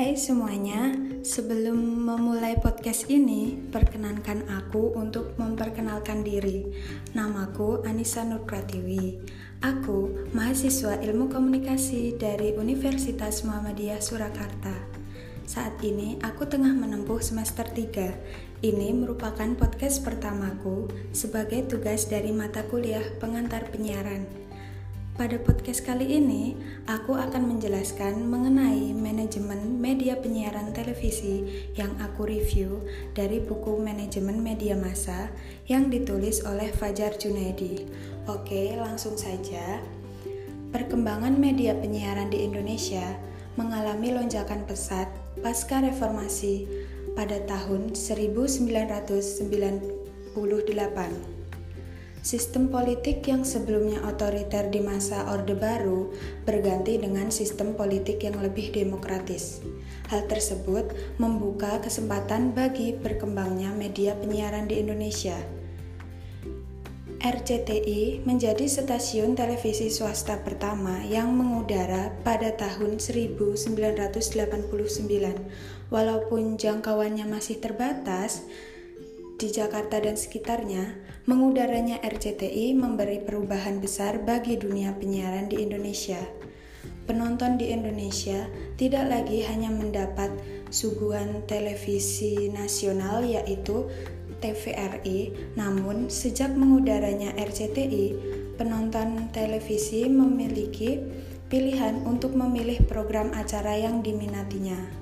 Hai semuanya, sebelum memulai podcast ini, perkenankan aku untuk memperkenalkan diri. Namaku Anissa Nur Pratiwi. Aku mahasiswa Ilmu Komunikasi dari Universitas Muhammadiyah Surakarta. Saat ini aku tengah menempuh semester 3. Ini merupakan podcast pertamaku sebagai tugas dari mata kuliah pengantar penyiaran. Pada podcast kali ini, aku akan menjelaskan mengenai manajemen media penyiaran televisi yang aku review dari buku Manajemen Media Massa yang ditulis oleh Fajar Junaidi. Oke, langsung saja. Perkembangan media penyiaran di Indonesia mengalami lonjakan pesat pasca reformasi pada tahun 1998. Sistem politik yang sebelumnya otoriter di masa Orde Baru berganti dengan sistem politik yang lebih demokratis. Hal tersebut membuka kesempatan bagi berkembangnya media penyiaran di Indonesia. RCTI menjadi stasiun televisi swasta pertama yang mengudara pada tahun 1989. Walaupun jangkauannya masih terbatas, di Jakarta dan sekitarnya, mengudaranya RCTI memberi perubahan besar bagi dunia penyiaran di Indonesia. Penonton di Indonesia tidak lagi hanya mendapat suguhan televisi nasional yaitu TVRI, namun sejak mengudaranya RCTI, penonton televisi memiliki pilihan untuk memilih program acara yang diminatinya.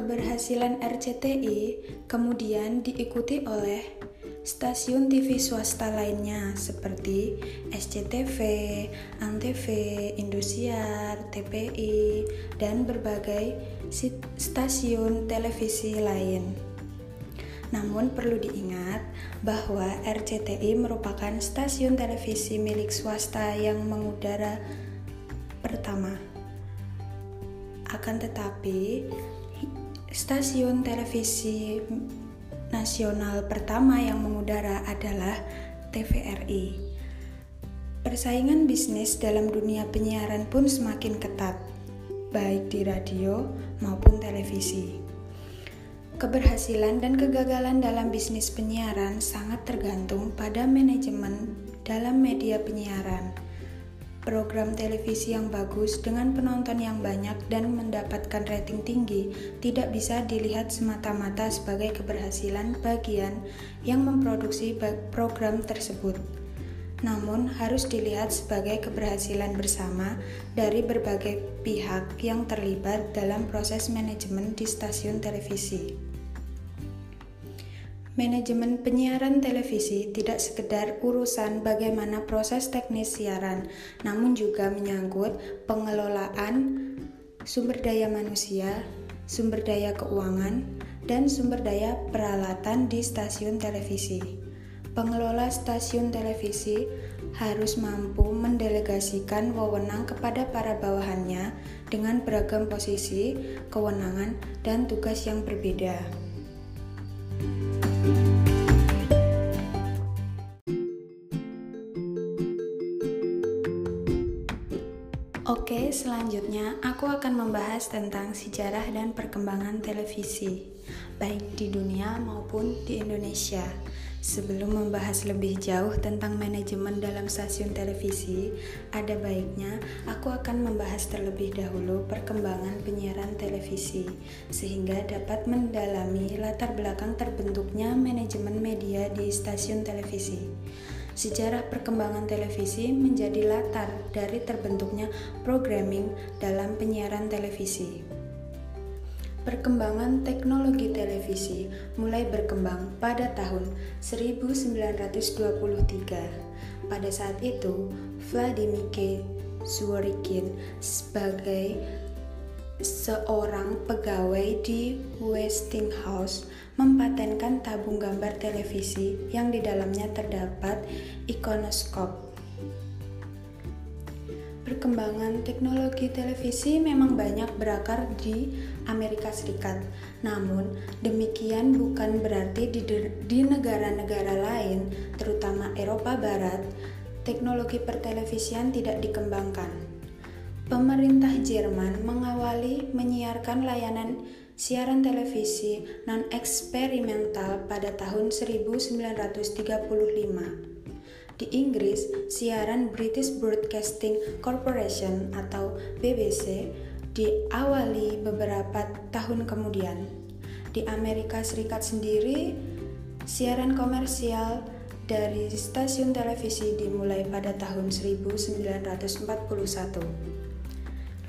Keberhasilan RCTI kemudian diikuti oleh stasiun TV swasta lainnya seperti SCTV, Antv, Indosiar, TPI, dan berbagai stasiun televisi lain. Namun perlu diingat bahwa RCTI merupakan stasiun televisi milik swasta yang mengudara pertama. Akan tetapi, Stasiun televisi nasional pertama yang mengudara adalah TVRI. Persaingan bisnis dalam dunia penyiaran pun semakin ketat, baik di radio maupun televisi. Keberhasilan dan kegagalan dalam bisnis penyiaran sangat tergantung pada manajemen dalam media penyiaran Program televisi yang bagus dengan penonton yang banyak dan mendapatkan rating tinggi tidak bisa dilihat semata-mata sebagai keberhasilan bagian yang memproduksi program tersebut. Namun, harus dilihat sebagai keberhasilan bersama dari berbagai pihak yang terlibat dalam proses manajemen di stasiun televisi. Manajemen penyiaran televisi tidak sekedar urusan bagaimana proses teknis siaran, namun juga menyangkut pengelolaan sumber daya manusia, sumber daya keuangan, dan sumber daya peralatan di stasiun televisi. Pengelola stasiun televisi harus mampu mendelegasikan wewenang kepada para bawahannya dengan beragam posisi, kewenangan, dan tugas yang berbeda. Oke, selanjutnya aku akan membahas tentang sejarah dan perkembangan televisi, baik di dunia maupun di Indonesia. Sebelum membahas lebih jauh tentang manajemen dalam stasiun televisi, ada baiknya aku akan membahas terlebih dahulu perkembangan penyiaran televisi, sehingga dapat mendalami latar belakang terbentuknya manajemen media di stasiun televisi. Sejarah perkembangan televisi menjadi latar dari terbentuknya programming dalam penyiaran televisi. Perkembangan teknologi televisi mulai berkembang pada tahun 1923. Pada saat itu, Vladimir K. Zworykin sebagai seorang pegawai di Westinghouse mempatenkan tabung gambar televisi yang di dalamnya terdapat ikonoskop. Perkembangan teknologi televisi memang banyak berakar di Amerika Serikat. Namun, demikian bukan berarti di negara-negara lain, terutama Eropa Barat, teknologi pertelevisian tidak dikembangkan. Pemerintah Jerman mengawali menyiarkan layanan siaran televisi non-eksperimental pada tahun 1935. Di Inggris, siaran British Broadcasting Corporation atau BBC diawali beberapa tahun kemudian. Di Amerika Serikat sendiri, siaran komersial dari stasiun televisi dimulai pada tahun 1941.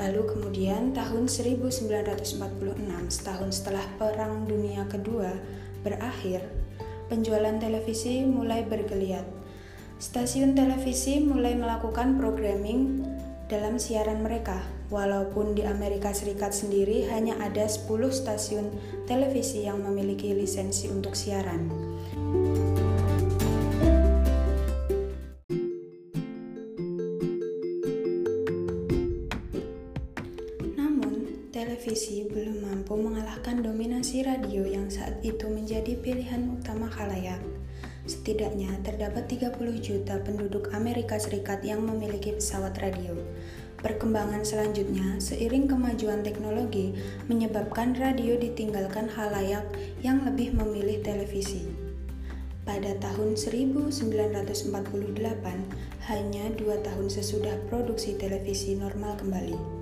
Lalu kemudian tahun 1946, setahun setelah Perang Dunia Kedua berakhir, penjualan televisi mulai bergeliat Stasiun televisi mulai melakukan programming dalam siaran mereka. Walaupun di Amerika Serikat sendiri hanya ada 10 stasiun televisi yang memiliki lisensi untuk siaran. Televisi belum mampu mengalahkan dominasi radio yang saat itu menjadi pilihan utama khalayak. Setidaknya terdapat 30 juta penduduk Amerika Serikat yang memiliki pesawat radio. Perkembangan selanjutnya, seiring kemajuan teknologi, menyebabkan radio ditinggalkan halayak yang lebih memilih televisi. Pada tahun 1948, hanya dua tahun sesudah produksi televisi normal kembali,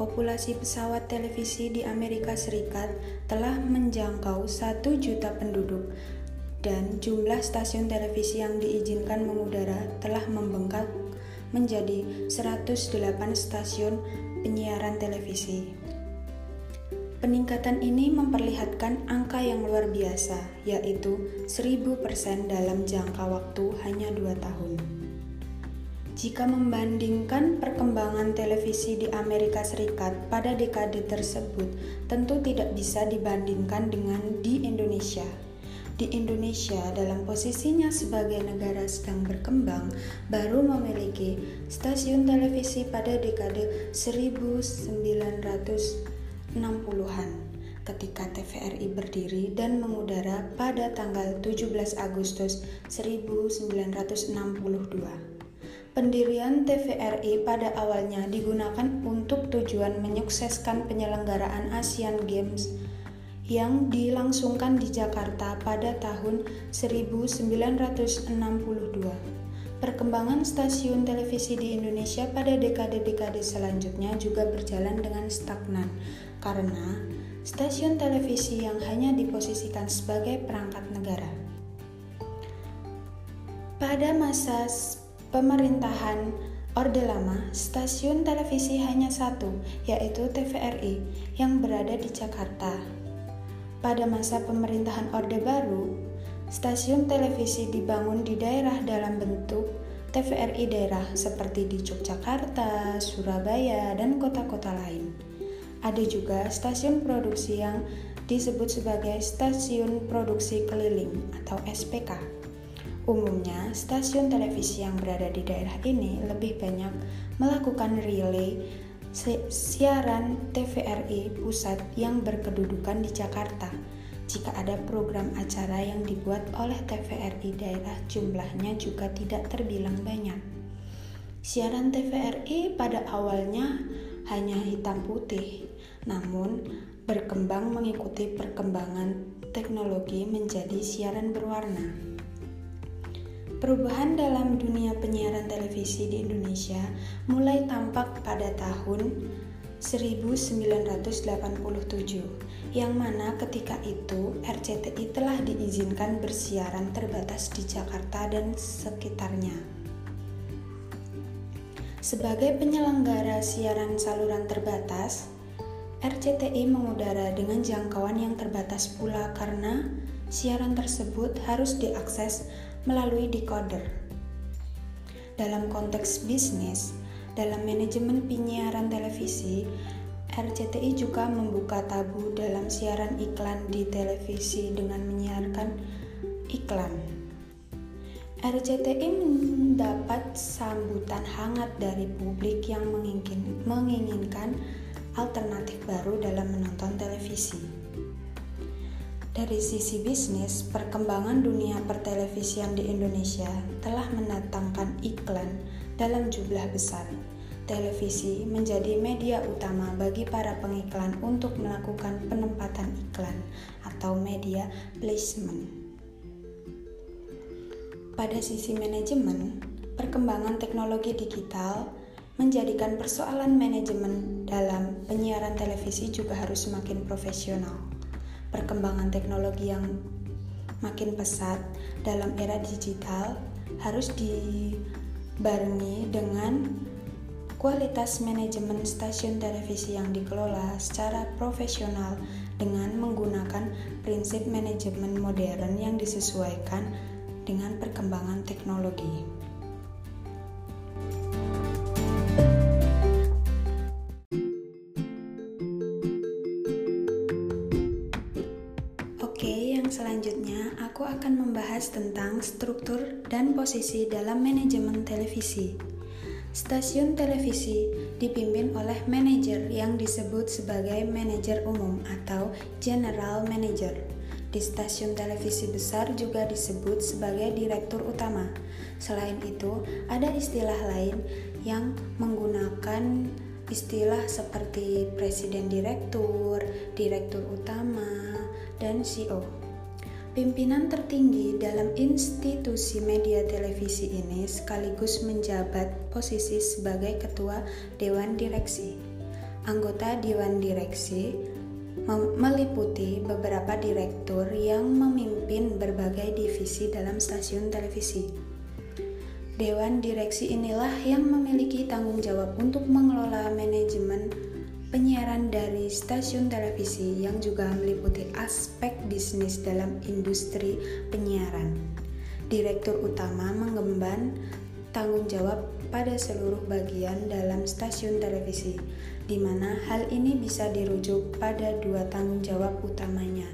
populasi pesawat televisi di Amerika Serikat telah menjangkau 1 juta penduduk dan jumlah stasiun televisi yang diizinkan mengudara telah membengkak menjadi 108 stasiun penyiaran televisi. Peningkatan ini memperlihatkan angka yang luar biasa, yaitu 1000% dalam jangka waktu hanya dua tahun. Jika membandingkan perkembangan televisi di Amerika Serikat pada dekade tersebut, tentu tidak bisa dibandingkan dengan di Indonesia di Indonesia dalam posisinya sebagai negara sedang berkembang baru memiliki stasiun televisi pada dekade 1960-an ketika TVRI berdiri dan mengudara pada tanggal 17 Agustus 1962. Pendirian TVRI pada awalnya digunakan untuk tujuan menyukseskan penyelenggaraan Asian Games yang dilangsungkan di Jakarta pada tahun 1962. Perkembangan stasiun televisi di Indonesia pada dekade-dekade selanjutnya juga berjalan dengan stagnan karena stasiun televisi yang hanya diposisikan sebagai perangkat negara. Pada masa pemerintahan Orde Lama, stasiun televisi hanya satu, yaitu TVRI, yang berada di Jakarta. Pada masa pemerintahan Orde Baru, stasiun televisi dibangun di daerah dalam bentuk TVRI daerah seperti di Yogyakarta, Surabaya, dan kota-kota lain. Ada juga stasiun produksi yang disebut sebagai stasiun produksi keliling atau SPK. Umumnya, stasiun televisi yang berada di daerah ini lebih banyak melakukan relay siaran TVRI pusat yang berkedudukan di Jakarta. Jika ada program acara yang dibuat oleh TVRI daerah jumlahnya juga tidak terbilang banyak. Siaran TVRI pada awalnya hanya hitam putih, namun berkembang mengikuti perkembangan teknologi menjadi siaran berwarna. Perubahan dalam dunia penyiaran televisi di Indonesia mulai tampak pada tahun 1987, yang mana ketika itu RCTI telah diizinkan bersiaran terbatas di Jakarta dan sekitarnya. Sebagai penyelenggara siaran saluran terbatas, RCTI mengudara dengan jangkauan yang terbatas pula karena siaran tersebut harus diakses melalui decoder. Dalam konteks bisnis, dalam manajemen penyiaran televisi, RCTI juga membuka tabu dalam siaran iklan di televisi dengan menyiarkan iklan. RCTI mendapat sambutan hangat dari publik yang menginginkan alternatif baru dalam menonton televisi. Dari sisi bisnis, perkembangan dunia pertelevisian di Indonesia telah mendatangkan iklan dalam jumlah besar. Televisi menjadi media utama bagi para pengiklan untuk melakukan penempatan iklan atau media placement. Pada sisi manajemen, perkembangan teknologi digital menjadikan persoalan manajemen dalam penyiaran televisi juga harus semakin profesional. Perkembangan teknologi yang makin pesat dalam era digital harus dibarengi dengan kualitas manajemen stasiun televisi yang dikelola secara profesional dengan menggunakan prinsip manajemen modern yang disesuaikan dengan perkembangan teknologi. Tentang struktur dan posisi dalam manajemen televisi. Stasiun televisi dipimpin oleh manajer yang disebut sebagai manajer umum atau general manager. Di stasiun televisi besar juga disebut sebagai direktur utama. Selain itu, ada istilah lain yang menggunakan istilah seperti presiden direktur, direktur utama, dan CEO. Pimpinan tertinggi dalam institusi media televisi ini sekaligus menjabat posisi sebagai ketua dewan direksi. Anggota dewan direksi meliputi beberapa direktur yang memimpin berbagai divisi dalam stasiun televisi. Dewan direksi inilah yang memiliki tanggung jawab untuk mengelola manajemen penyiaran dari stasiun televisi yang juga meliputi aspek bisnis dalam industri penyiaran. Direktur utama mengemban tanggung jawab pada seluruh bagian dalam stasiun televisi, di mana hal ini bisa dirujuk pada dua tanggung jawab utamanya,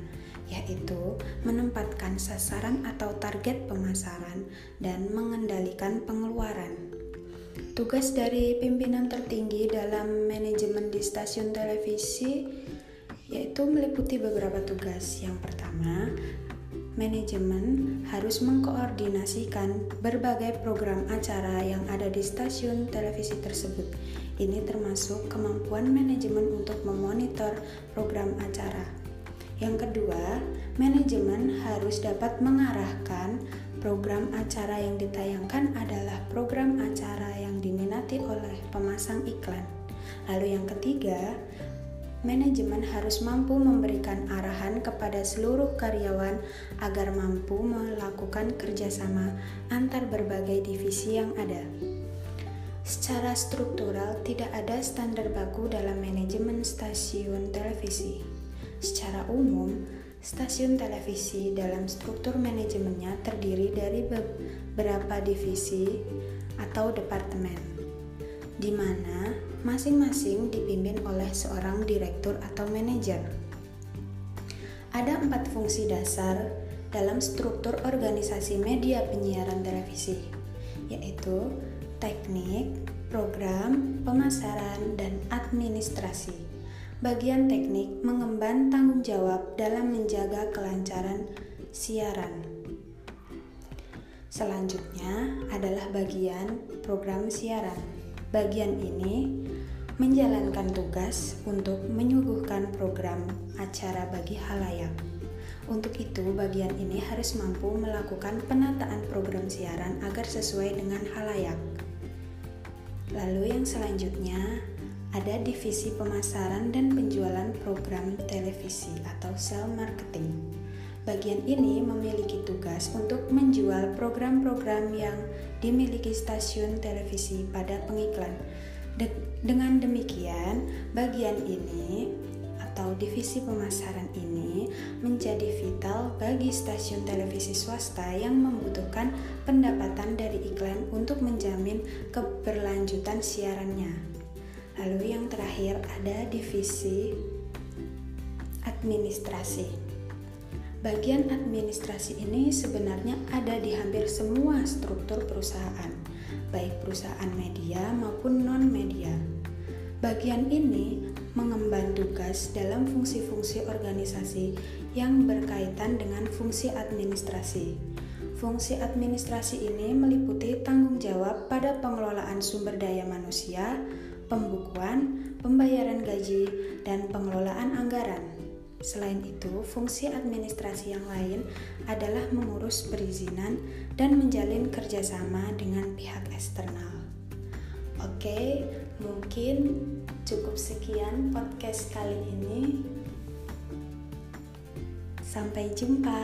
yaitu menempatkan sasaran atau target pemasaran dan mengendalikan pengeluaran. Tugas dari pimpinan tertinggi dalam manajemen di stasiun televisi yaitu meliputi beberapa tugas. Yang pertama, manajemen harus mengkoordinasikan berbagai program acara yang ada di stasiun televisi tersebut. Ini termasuk kemampuan manajemen untuk memonitor program acara. Yang kedua, manajemen harus dapat mengarahkan Program acara yang ditayangkan adalah program acara yang diminati oleh pemasang iklan. Lalu yang ketiga, manajemen harus mampu memberikan arahan kepada seluruh karyawan agar mampu melakukan kerjasama antar berbagai divisi yang ada. Secara struktural, tidak ada standar baku dalam manajemen stasiun televisi. Secara umum, Stasiun televisi dalam struktur manajemennya terdiri dari beberapa divisi atau departemen, di mana masing-masing dipimpin oleh seorang direktur atau manajer. Ada empat fungsi dasar dalam struktur organisasi media penyiaran televisi, yaitu teknik, program, pemasaran, dan administrasi. Bagian teknik mengemban tanggung jawab dalam menjaga kelancaran siaran. Selanjutnya adalah bagian program siaran. Bagian ini menjalankan tugas untuk menyuguhkan program acara bagi halayak. Untuk itu, bagian ini harus mampu melakukan penataan program siaran agar sesuai dengan halayak. Lalu, yang selanjutnya ada divisi pemasaran dan penjualan program televisi atau sell marketing. Bagian ini memiliki tugas untuk menjual program-program yang dimiliki stasiun televisi pada pengiklan. De dengan demikian, bagian ini atau divisi pemasaran ini menjadi vital bagi stasiun televisi swasta yang membutuhkan pendapatan dari iklan untuk menjamin keberlanjutan siarannya. Lalu yang terakhir ada divisi administrasi. Bagian administrasi ini sebenarnya ada di hampir semua struktur perusahaan, baik perusahaan media maupun non-media. Bagian ini mengemban tugas dalam fungsi-fungsi organisasi yang berkaitan dengan fungsi administrasi. Fungsi administrasi ini meliputi tanggung jawab pada pengelolaan sumber daya manusia, pembukuan, pembayaran gaji, dan pengelolaan anggaran. Selain itu, fungsi administrasi yang lain adalah mengurus perizinan dan menjalin kerjasama dengan pihak eksternal. Oke, mungkin Cukup sekian podcast kali ini. Sampai jumpa.